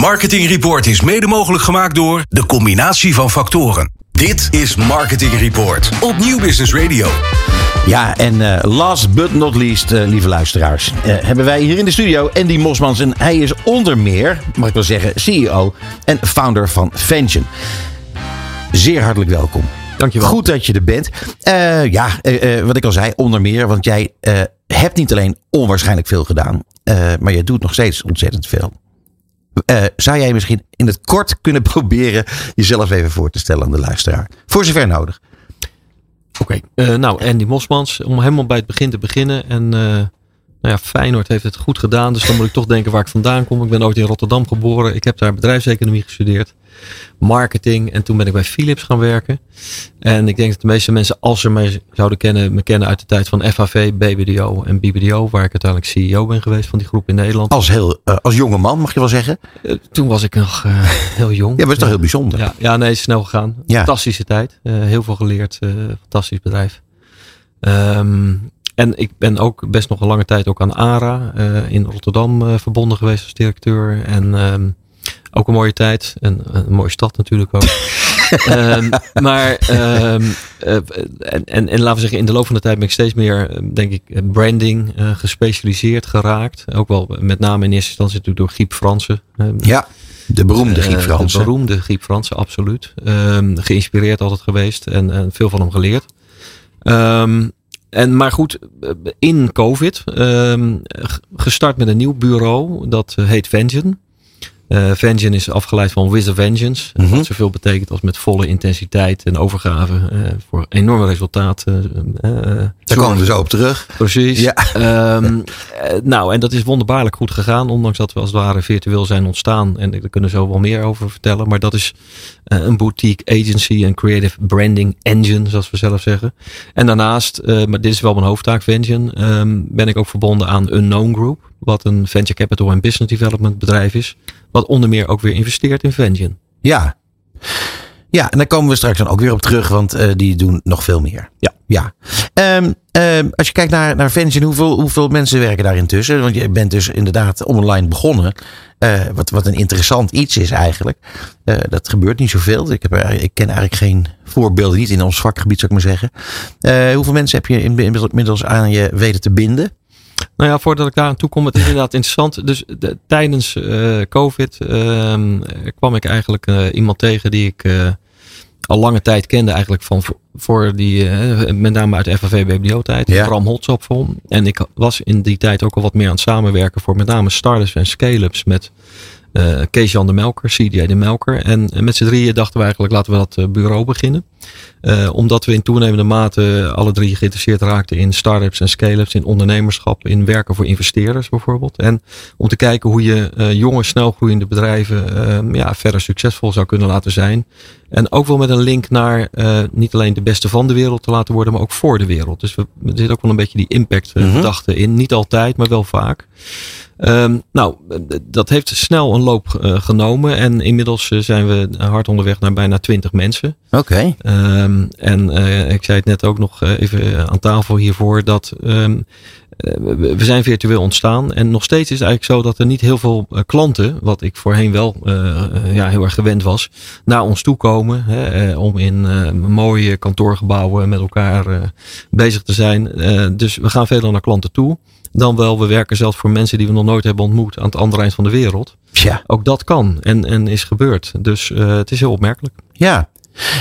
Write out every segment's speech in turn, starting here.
Marketing Report is mede mogelijk gemaakt door de combinatie van factoren. Dit is Marketing Report op Nieuw Business Radio. Ja, en eh, last but not least, eh, lieve luisteraars, eh, hebben wij hier in de studio Andy Mosmans. En hij is onder meer, mag ik wel zeggen, CEO en founder van Vention. Zeer hartelijk welkom. Dankjewel. Goed dat je er bent. Eh, ja, wat ik al zei, onder meer, want jij eh, hebt niet alleen onwaarschijnlijk veel gedaan, eh, maar je doet nog steeds ontzettend veel. Eh, zou jij misschien in het kort kunnen proberen jezelf even voor te stellen aan de luisteraar? Voor zover nodig. Oké, eh, nou Andy Mosmans, om helemaal bij het begin te beginnen. En eh, nou ja, Feyenoord heeft het goed gedaan, dus dan moet ik toch denken waar ik vandaan kom. Ik ben ooit in Rotterdam geboren. Ik heb daar bedrijfseconomie gestudeerd, marketing en toen ben ik bij Philips gaan werken. En ik denk dat de meeste mensen, als ze mij zouden kennen, me kennen uit de tijd van FHV, BBDO en BBDO, waar ik uiteindelijk CEO ben geweest van die groep in Nederland. Als, heel, eh, als jonge man, mag je wel zeggen. Eh, toen was ik nog eh, heel jong. Ja, maar dat is toch heel bijzonder. Ja, ja nee, snel gegaan. Ja. Fantastische tijd. Heel veel geleerd. fantastisch bedrijf. Ehm, en ik ben ook best nog een lange tijd ook aan ARA eh, in Rotterdam eh, verbonden geweest als directeur. En ehm, ook een mooie tijd. En een mooie stad natuurlijk ook. Ehm, maar ehm, eh, en, en, en laten we zeggen, in de loop van de tijd ben ik steeds meer, eh, denk ik, eh, branding eh, gespecialiseerd geraakt. Ook wel met name in eerste instantie natuurlijk door Giep Fransen. Ja, de beroemde Giep eh, Fransen. De beroemde Giep Fransen, absoluut. Geïnspireerd altijd geweest en, en veel van hem geleerd. Ehm, en, maar goed, eh, in COVID g- gestart met een nieuw bureau. Dat eh, heet Vengeance. Eh Vengeance is afgeleid van With a Vengeance. Mhm. Wat zoveel betekent als met volle intensiteit en overgave eh, voor enorme resultaten. eh, Daar komen we zo op terug. Precies. Ja. Ehm, eh, nou, en dat is wonderbaarlijk goed gegaan. Ondanks dat we als het ware virtueel zijn ontstaan. En daar kunnen we zo wel meer over vertellen. Maar dat is een boutique agency en creative branding engine, zoals we zelf zeggen. En daarnaast, maar dit is wel mijn hoofdtaak, Vengeance, ehm, ben ik ook verbonden aan Unknown Group. Wat een venture capital en business development bedrijf is. Wat onder meer ook weer investeert in Vengeance. Ja. Ja, en daar komen we straks dan ook weer op terug, want eh, die doen nog veel meer. Ja. ja. Ehm, ehm, als je kijkt naar, naar hoeveel, hoeveel mensen werken daar intussen? Want je bent dus inderdaad online begonnen. Eh, wat, wat een interessant iets is eigenlijk. Eh, dat gebeurt niet zoveel. Ik, heb, ik ken eigenlijk geen voorbeelden, niet in ons vakgebied zou ik maar zeggen. Hoeveel mensen heb je in- inmiddels aan je weten te binden? Nou ja, voordat ik daar aan toe kom, het is inderdaad interessant. Dus de- tijdens eh, COVID ehm, kwam ik eigenlijk eh, iemand tegen die ik eh, al lange tijd kende, eigenlijk van voor, voor die, met name uit de FAV BBDO tijd, Ja. Bram Holtzopval. En ik was in die tijd ook al wat meer aan het samenwerken voor met name startups en scale-ups met eh Kees-Jan de Melker, CDA de Melker. En met z'n drieën dachten we eigenlijk, laten we dat eh, bureau beginnen. Eh, omdat we in toenemende mate alle drie geïnteresseerd raakten in start-ups en scale-ups, in ondernemerschap, in werken voor investeerders bijvoorbeeld. En om te kijken hoe je eh, jonge, snelgroeiende bedrijven ja, verder succesvol zou kunnen laten zijn. En ook wel met een link naar eh, niet alleen de beste van de wereld te laten worden, maar ook voor de wereld. Dus we, er zit ook wel een beetje die impact eh, Mhm. gedachte in. Niet altijd, maar wel vaak. Ehm, nou, eh, dat heeft snel een loop genomen. En inmiddels zijn we hard onderweg naar bijna 20 mensen. Oké. Ehm, en ik zei het net ook nog even aan tafel hiervoor dat ehm, eh, we we zijn virtueel ontstaan. En nog steeds is het eigenlijk zo dat er niet heel veel eh, klanten, wat ik voorheen wel eh, eh, ja, heel erg gewend was, naar ons toe komen. Hè, eh, om in eh, mooie kantoorgebouwen met elkaar eh, bezig te zijn. Eh, dus we gaan veel naar klanten toe. Dan wel, we werken zelfs voor mensen die we nog nooit hebben ontmoet aan het andere eind van de wereld. Ja. Ook dat kan en, en is gebeurd. Dus eh, het is heel opmerkelijk. Ja,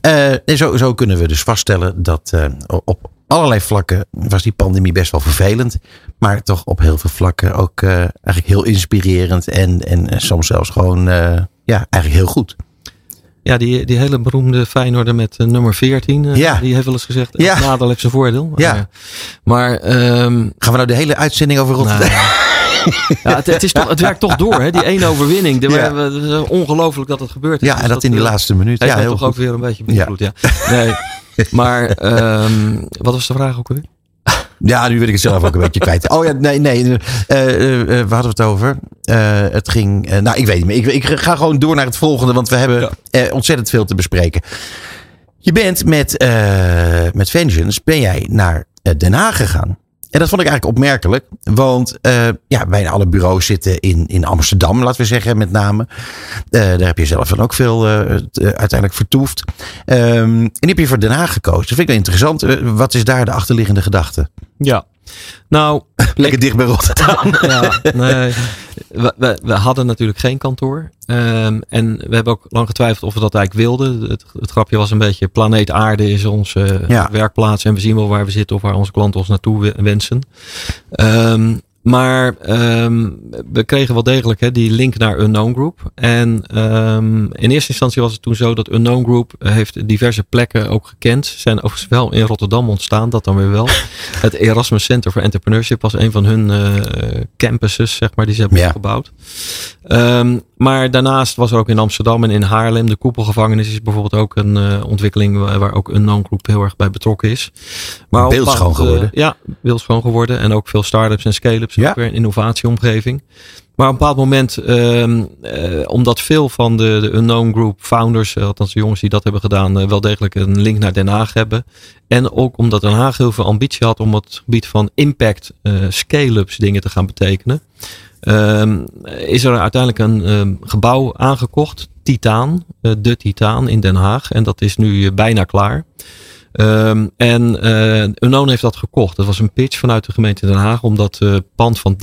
Eh, en zo, zo kunnen we dus vaststellen dat eh, op allerlei vlakken was die pandemie best wel vervelend. Maar toch op heel veel vlakken ook eh, eigenlijk heel inspirerend. En, en soms zelfs gewoon eh, ja, eigenlijk heel goed. Ja, die, die hele beroemde Feyenoorder met eh, nummer 14. eh, Ja. Die heeft wel eens gezegd, Ja. nadeel heeft zijn voordeel. Ja. Maar ehm, Gaan we nou de hele uitzending over Rotterdam? nou, ja, het, het, is toch, het werkt toch door, hè? die ene overwinning. De, Ja. het is ongelooflijk dat het gebeurt. ja, en dat in die eh, laatste minuut. Heeft Ja, heel toch ook weer een beetje beïnvloed, ja. Nee, maar ehm, wat was de vraag ook weer? Ja, nu wil ik het zelf ook een beetje kwijt. Oh ja, nee, nee. eh, eh, eh, waar hadden we het over? Het ging. nou, ik weet niet meer. Ik, ik ga gewoon door naar het volgende, want we hebben Ja. ontzettend veel te bespreken. Je bent met, met Vengeance ben jij naar Den Haag gegaan. En dat vond ik eigenlijk opmerkelijk. Want uh, ja, bijna alle bureaus zitten in, in Amsterdam, laten we zeggen, met name. Uh, daar heb je zelf dan ook veel uh, uiteindelijk vertoefd. Um, en die heb je voor Den Haag gekozen. Dat vind ik wel interessant. wat is daar de achterliggende gedachte? Ja, nou, lekker dicht bij Rotterdam. ja, nee. We, we, we, hadden natuurlijk geen kantoor. Um, en we hebben ook lang getwijfeld of we dat eigenlijk wilden. Het, het grapje was een beetje: planeet Aarde is onze ja. werkplaats. En we zien wel waar we zitten of waar onze klanten ons naartoe wensen. Um, maar um, we kregen wel degelijk hè, die link naar Unknown Group. En um, in eerste instantie was het toen zo dat Unknown Group heeft diverse plekken ook gekend. Ze zijn overigens wel in Rotterdam ontstaan, dat dan weer wel. Het Erasmus Center for Entrepreneurship was een van hun uh, campuses, zeg maar, die ze hebben ja. gebouwd. Um, maar daarnaast was er ook in Amsterdam en in Haarlem. De koepelgevangenis is bijvoorbeeld ook een uh, ontwikkeling waar, waar ook Unknown Group heel erg bij betrokken is. Maar beeldschoon geworden. Uh, ja, beeldschoon geworden. En ook veel start-ups en scale-ups. Ja. Ook weer een innovatieomgeving. Maar op een bepaald moment, um, uh, omdat veel van de, de Unknown Group founders, althans de jongens die dat hebben gedaan, uh, wel degelijk een link naar Den Haag hebben. En ook omdat Den Haag heel veel ambitie had om het gebied van impact uh, scale-ups dingen te gaan betekenen. Um, is er uiteindelijk een um, gebouw aangekocht, Titaan, uh, de Titaan in Den Haag. En dat is nu bijna klaar. Um, en uh, Unknown heeft dat gekocht. Dat was een pitch vanuit de gemeente Den Haag om dat uh, pand van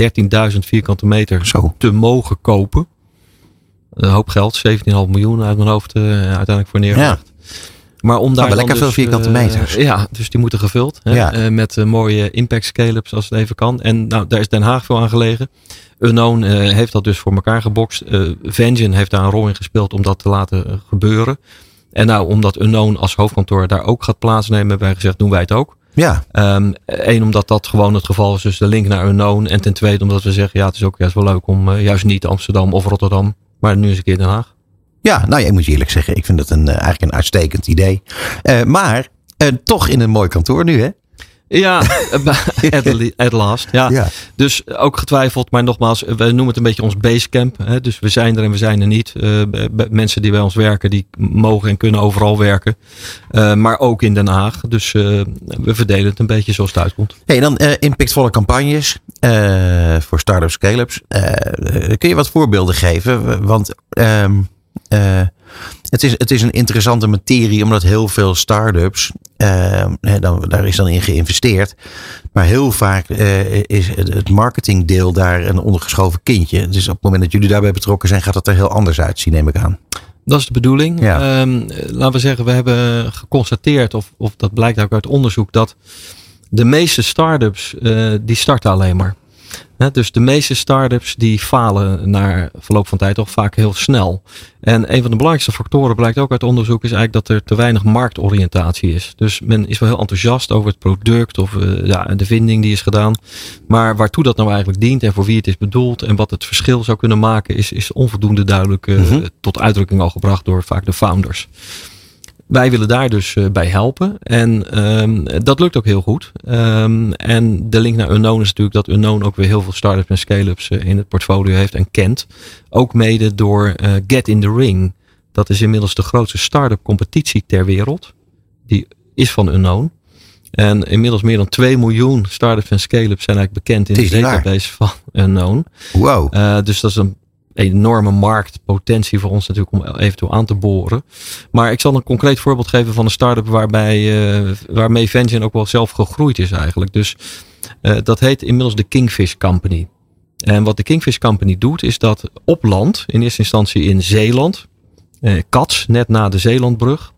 13.000 vierkante meter Zo. te mogen kopen. Een hoop geld, 17,5 miljoen uit mijn hoofd uh, uiteindelijk voor neergelegd. Ja. Maar om daar lekker dus, veel vierkante meters. Uh, ja, dus die moeten gevuld. Hè, Ja. uh, met uh, mooie impact scale-ups als het even kan. En nou, daar is Den Haag veel aan gelegen. Unknown heeft dat dus voor elkaar gebokst. Vengeance heeft daar een rol in gespeeld om dat te laten gebeuren. En nou, omdat Unknown als hoofdkantoor daar ook gaat plaatsnemen, hebben wij gezegd, doen wij het ook. Ja. Um, Eén, omdat dat gewoon het geval is, dus de link naar Unknown. En ten tweede, omdat we zeggen, ja, het is ook juist wel leuk om juist niet Amsterdam of Rotterdam, maar nu eens een keer Den Haag. Ja, nou ja, ik moet je eerlijk zeggen, ik vind het een, uh, eigenlijk een uitstekend idee. Uh, maar uh, toch in een mooi kantoor nu, hè? Ja, at last. Ja. ja. Dus ook getwijfeld, maar nogmaals, we noemen het een beetje ons basecamp. Hè? Dus we zijn er en we zijn er niet. Uh, mensen die bij ons werken, die mogen en kunnen overal werken. Uh, maar ook in Den Haag. Dus uh, we verdelen het een beetje zoals het uitkomt. Hey, dan impactvolle campagnes voor start-ups, scale-ups. kun je wat voorbeelden geven? Want um, uh, het, is, het is een interessante materie, omdat heel veel start-ups, dan, daar is dan in geïnvesteerd. Maar heel vaak uh, is het, het marketingdeel daar een ondergeschoven kindje. Dus op het moment dat jullie daarbij betrokken zijn, gaat het er heel anders uitzien, neem ik aan. Dat is de bedoeling. Ja. Um, laten we zeggen, we hebben geconstateerd, of, of dat blijkt ook uit onderzoek, dat de meeste start-ups, uh, die starten alleen maar. He, dus de meeste start-ups die falen na verloop van tijd toch vaak heel snel. En een van de belangrijkste factoren blijkt ook uit onderzoek is eigenlijk dat er te weinig marktoriëntatie is. Dus men is wel heel enthousiast over het product of uh, ja, de vinding die is gedaan. Maar waartoe dat nou eigenlijk dient en voor wie het is bedoeld en wat het verschil zou kunnen maken is, is onvoldoende duidelijk uh, mm-hmm. tot uitdrukking al gebracht door vaak de founders. Wij willen daar dus uh, bij helpen. En um, dat lukt ook heel goed. Um, en de link naar Unknown is natuurlijk dat Unknown ook weer heel veel start-ups en scale-ups uh, in het portfolio heeft en kent. Ook mede door uh, Get in the Ring. Dat is inmiddels de grootste start-up competitie ter wereld. Die is van Unknown. En inmiddels meer dan 2 miljoen start-ups en scale-ups zijn eigenlijk bekend in de database van Unknown. Wow. dus dat is een enorme marktpotentie voor ons natuurlijk om eventueel aan te boren. Maar ik zal een concreet voorbeeld geven van een start-up waarbij, uh, waarmee Vengeance ook wel zelf gegroeid is eigenlijk. Dus uh, dat heet inmiddels de Kingfish Company. En wat de Kingfish Company doet is dat op land, in eerste instantie in Zeeland, uh, Cats, net na de Zeelandbrug,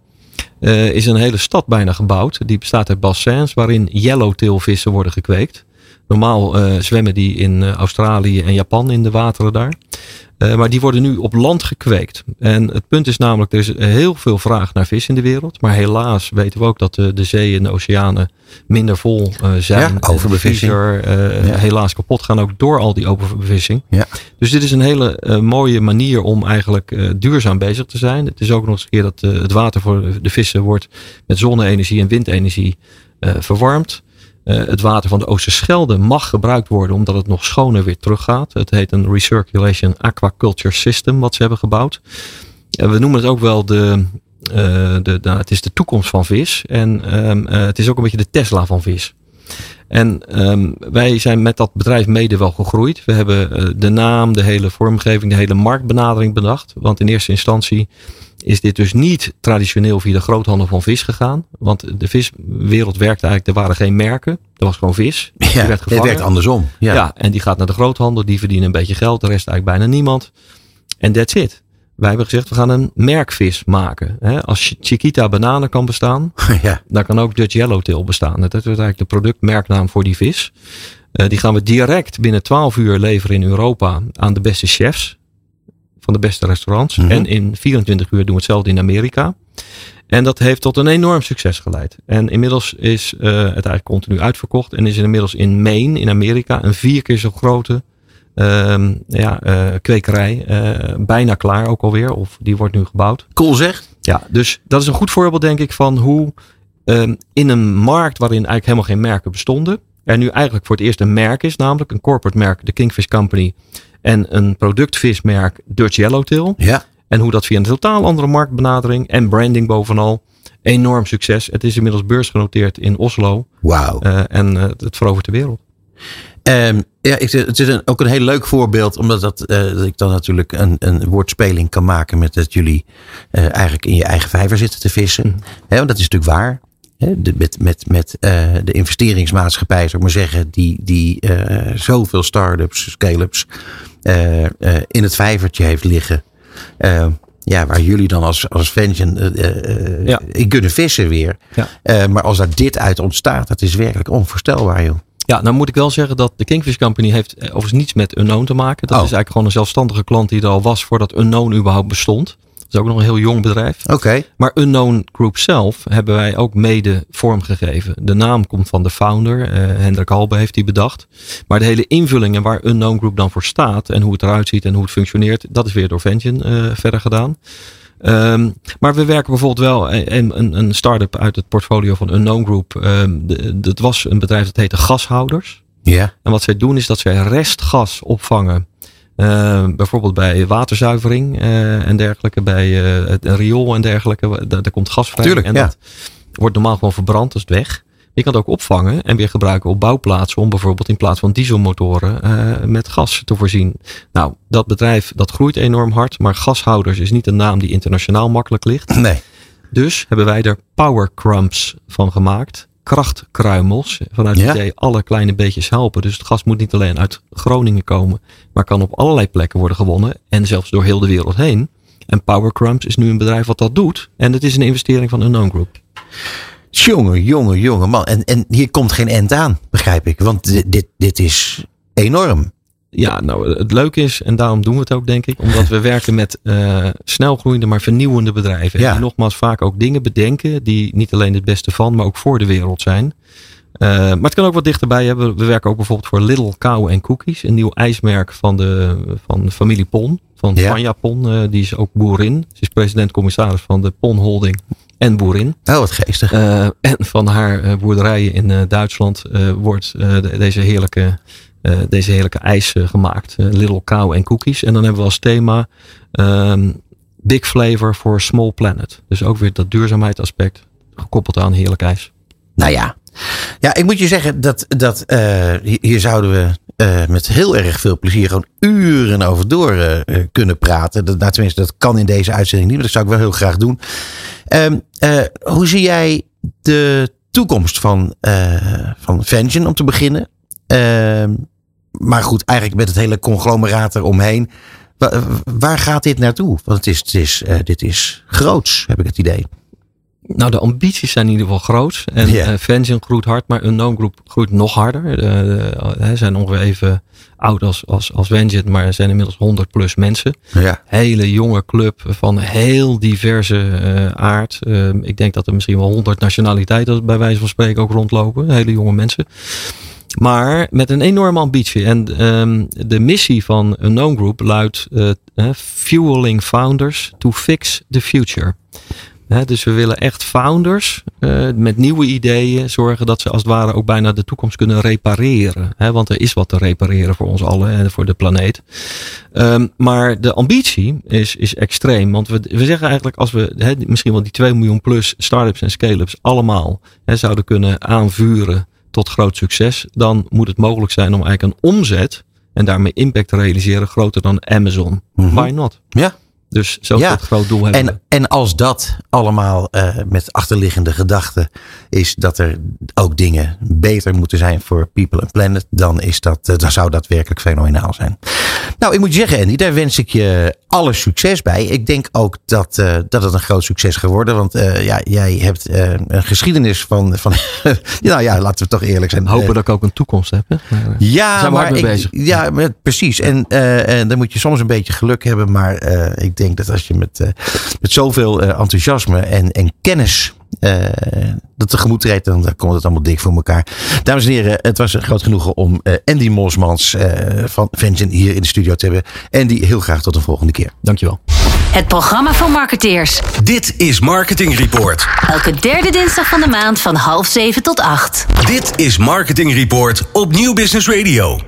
is een hele stad bijna gebouwd. Die bestaat uit bassins waarin yellowtailvissen worden gekweekt. Normaal zwemmen die in Australië en Japan in de wateren daar. Uh, maar die worden nu op land gekweekt. En het punt is namelijk, er is heel veel vraag naar vis in de wereld. Maar helaas weten we ook dat de, de zeeën en de oceanen minder vol zijn. Ja, overbevissing. Ja. Helaas kapot gaan ook door al die overbevissing. Ja. Dus dit is een hele mooie manier om eigenlijk duurzaam bezig te zijn. Het is ook nog eens een keer dat het water voor de vissen wordt met zonne-energie en windenergie verwarmd. Uh, het water van de Oosterschelde mag gebruikt worden omdat het nog schoner weer teruggaat. Het heet een Recirculation Aquaculture System wat ze hebben gebouwd. Uh, we noemen het ook wel de, uh, de, nou, het is de toekomst van vis. En uh, het is ook een beetje de Tesla van vis. En um, wij zijn met dat bedrijf mede wel gegroeid. We hebben uh, de naam, de hele vormgeving, de hele marktbenadering bedacht. Want in eerste instantie is dit dus niet traditioneel via de groothandel van vis gegaan. Want de viswereld werkte eigenlijk, er waren geen merken. Er was gewoon vis. Ja, werd het werkt andersom. Ja. ja, en die gaat naar de groothandel, die verdienen een beetje geld, de rest eigenlijk bijna niemand. En that's it. Wij hebben gezegd, we gaan een merkvis maken. Als Chiquita bananen kan bestaan, ja. dan kan ook Dutch Yellowtail bestaan. Dat is eigenlijk de productmerknaam voor die vis. Uh, die gaan we direct binnen 12 uur leveren in Europa aan de beste chefs van de beste restaurants. Mm -hmm. En in 24 uur doen we hetzelfde in Amerika. En dat heeft tot een enorm succes geleid. En inmiddels is uh, het eigenlijk continu uitverkocht. En is inmiddels in Maine, in Amerika, een vier keer zo grote uh, ja, uh, kwekerij. Uh, bijna klaar ook alweer. Of die wordt nu gebouwd. Cool zeg. Ja, dus dat is een goed voorbeeld denk ik van hoe um, in een markt waarin eigenlijk helemaal geen merken bestonden. Er nu eigenlijk voor het eerst een merk is. Namelijk een corporate merk, de Kingfish Company. En een productvismerk Dutch Yellowtail. Ja. En hoe dat via een totaal andere marktbenadering en branding bovenal. Enorm succes. Het is inmiddels beursgenoteerd in Oslo. Wauw. Uh, en het verovert de wereld. Um, ja, ik, het is een, ook een heel leuk voorbeeld, omdat dat, uh, dat ik dan natuurlijk een, een woordspeling kan maken met dat jullie uh, eigenlijk in je eigen vijver zitten te vissen. Mm. He, want dat is natuurlijk waar. He, de, met met, met uh, de investeringsmaatschappij, zou ik maar zeggen, die, die zoveel start-ups, scale-ups in het vijvertje heeft liggen. ja, waar jullie dan als, als Vention ja. in kunnen vissen weer. Ja. maar als daar dit uit ontstaat, dat is werkelijk onvoorstelbaar, joh. Ja, nou moet ik wel zeggen dat de Kingfish Company heeft overigens niets met Unknown te maken. Dat oh. is eigenlijk gewoon een zelfstandige klant die er al was voordat Unknown überhaupt bestond. Dat is ook nog een heel jong bedrijf. Oké. Okay. Maar Unknown Group zelf hebben wij ook mede vormgegeven. De naam komt van de founder. Uh, Hendrik Halbe heeft die bedacht. Maar de hele invulling en waar Unknown Group dan voor staat. En hoe het eruit ziet en hoe het functioneert. Dat is weer door Vention uh, verder gedaan. Um, maar we werken bijvoorbeeld wel een, een, een start-up uit het portfolio van Unknown Group. Um, de, dat was een bedrijf dat heette Gashouders. Ja. En wat zij doen is dat zij restgas opvangen. Uh, bijvoorbeeld bij waterzuivering uh, en dergelijke, bij uh, het riool en dergelijke. Daar, daar komt gas vrij. Tuurlijk, en ja. dat wordt normaal gewoon verbrand, dus weg. Je kan het ook opvangen en weer gebruiken op bouwplaatsen om bijvoorbeeld in plaats van dieselmotoren uh, met gas te voorzien. Nou, dat bedrijf dat groeit enorm hard, maar gashouders is niet een naam die internationaal makkelijk ligt. Nee. Dus hebben wij er power crumbs van gemaakt. Krachtkruimels. Vanuit het Ja. idee alle kleine beetjes helpen. Dus het gas moet niet alleen uit Groningen komen, maar kan op allerlei plekken worden gewonnen. En zelfs door heel de wereld heen. En Power Crumbs is nu een bedrijf wat dat doet. En het is een investering van Unknown Group. Jongen, jongen, jongen man. En, en hier komt geen end aan, begrijp ik. Want dit, dit, is enorm. Ja, nou, het leuke is, en daarom doen we het ook, denk ik, omdat we werken met uh, snelgroeiende, maar vernieuwende bedrijven. Ja. En die nogmaals vaak ook dingen bedenken die niet alleen het beste van, maar ook voor de wereld zijn. Uh, maar het kan ook wat dichterbij hebben. We werken ook bijvoorbeeld voor Little Cow and Cookies, een nieuw ijsmerk van de, van familie Pon, van Ja. Vanja Pon. Uh, die is ook boerin. Ze is president-commissaris van de Pon Holding en boerin. Oh, wat geestig. Uh, en van haar uh, boerderijen in uh, Duitsland wordt de, deze heerlijke, deze heerlijke ijs gemaakt. Little Cow en cookies. En dan hebben we als thema um, Big Flavor for Small Planet. Dus ook weer dat duurzaamheidsaspect gekoppeld aan heerlijk ijs. Nou ja. Ja, ik moet je zeggen dat, dat hier, hier zouden we uh, met heel erg veel plezier gewoon uren over door uh, kunnen praten. Dat, nou, tenminste, dat kan in deze uitzending niet, maar dat zou ik wel heel graag doen. Uh, hoe zie jij de toekomst van, van Vengeance om te beginnen? Ehm, maar goed, eigenlijk met het hele conglomeraat eromheen. Waar, waar gaat dit naartoe? Want het is, het is, dit is groots, heb ik het idee. Nou, de ambities zijn in ieder geval groot. En yeah. Vengeance groeit hard, maar Unknown Group groeit nog harder. Ze zijn ongeveer even oud als, als, als Vengeance, maar er zijn inmiddels 100 plus mensen. Ja. Hele jonge club van heel diverse uh, aard. Uh, ik denk dat er misschien wel 100 nationaliteiten bij wijze van spreken ook rondlopen. Hele jonge mensen. Maar met een enorme ambitie. En um, de missie van Unknown Group luidt uh, Fueling Founders to Fix the Future. He, dus we willen echt founders uh, met nieuwe ideeën zorgen dat ze als het ware ook bijna de toekomst kunnen repareren. He, want er is wat te repareren voor ons allen en voor de planeet. Um, maar de ambitie is, is extreem. Want we, we zeggen eigenlijk als we he, misschien wel die 2 miljoen plus start-ups en scale-ups allemaal zouden kunnen aanvuren tot groot succes, dan moet het mogelijk zijn om eigenlijk een omzet en daarmee impact te realiseren groter dan Amazon. Why not? Ja. Dus zo Ja. groot doel hebben. En, en als dat allemaal eh, met achterliggende gedachten is dat er ook dingen beter moeten zijn voor people and planet, dan, is dat, eh, dan zou dat werkelijk fenomenaal zijn. Nou, ik moet je zeggen, Andy, daar wens ik je alle succes bij. Ik denk ook dat, eh, dat het een groot succes geworden. Want ja, jij hebt een geschiedenis van. van nou ja, laten we toch eerlijk zijn. Hopen dat ik ook een toekomst heb. hè? Maar, ja, zijn we maar ik- bezig. Ja, precies. En, en dan moet je soms een beetje geluk hebben. Maar ik denk dat als je met, eh, met zoveel eh, enthousiasme en, en kennis eh, dat tegemoet treedt, dan, dan komt het allemaal dik voor elkaar. Dames en heren, het was een groot genoegen om eh, Andy Mosmans eh, van Vengeance hier in de studio te hebben. Andy, heel graag tot een volgende keer. Dankjewel. Het programma van marketeers. Dit is Marketing Report. Elke derde dinsdag van de maand van half zeven tot acht. Dit is Marketing Report op Nieuw Business Radio.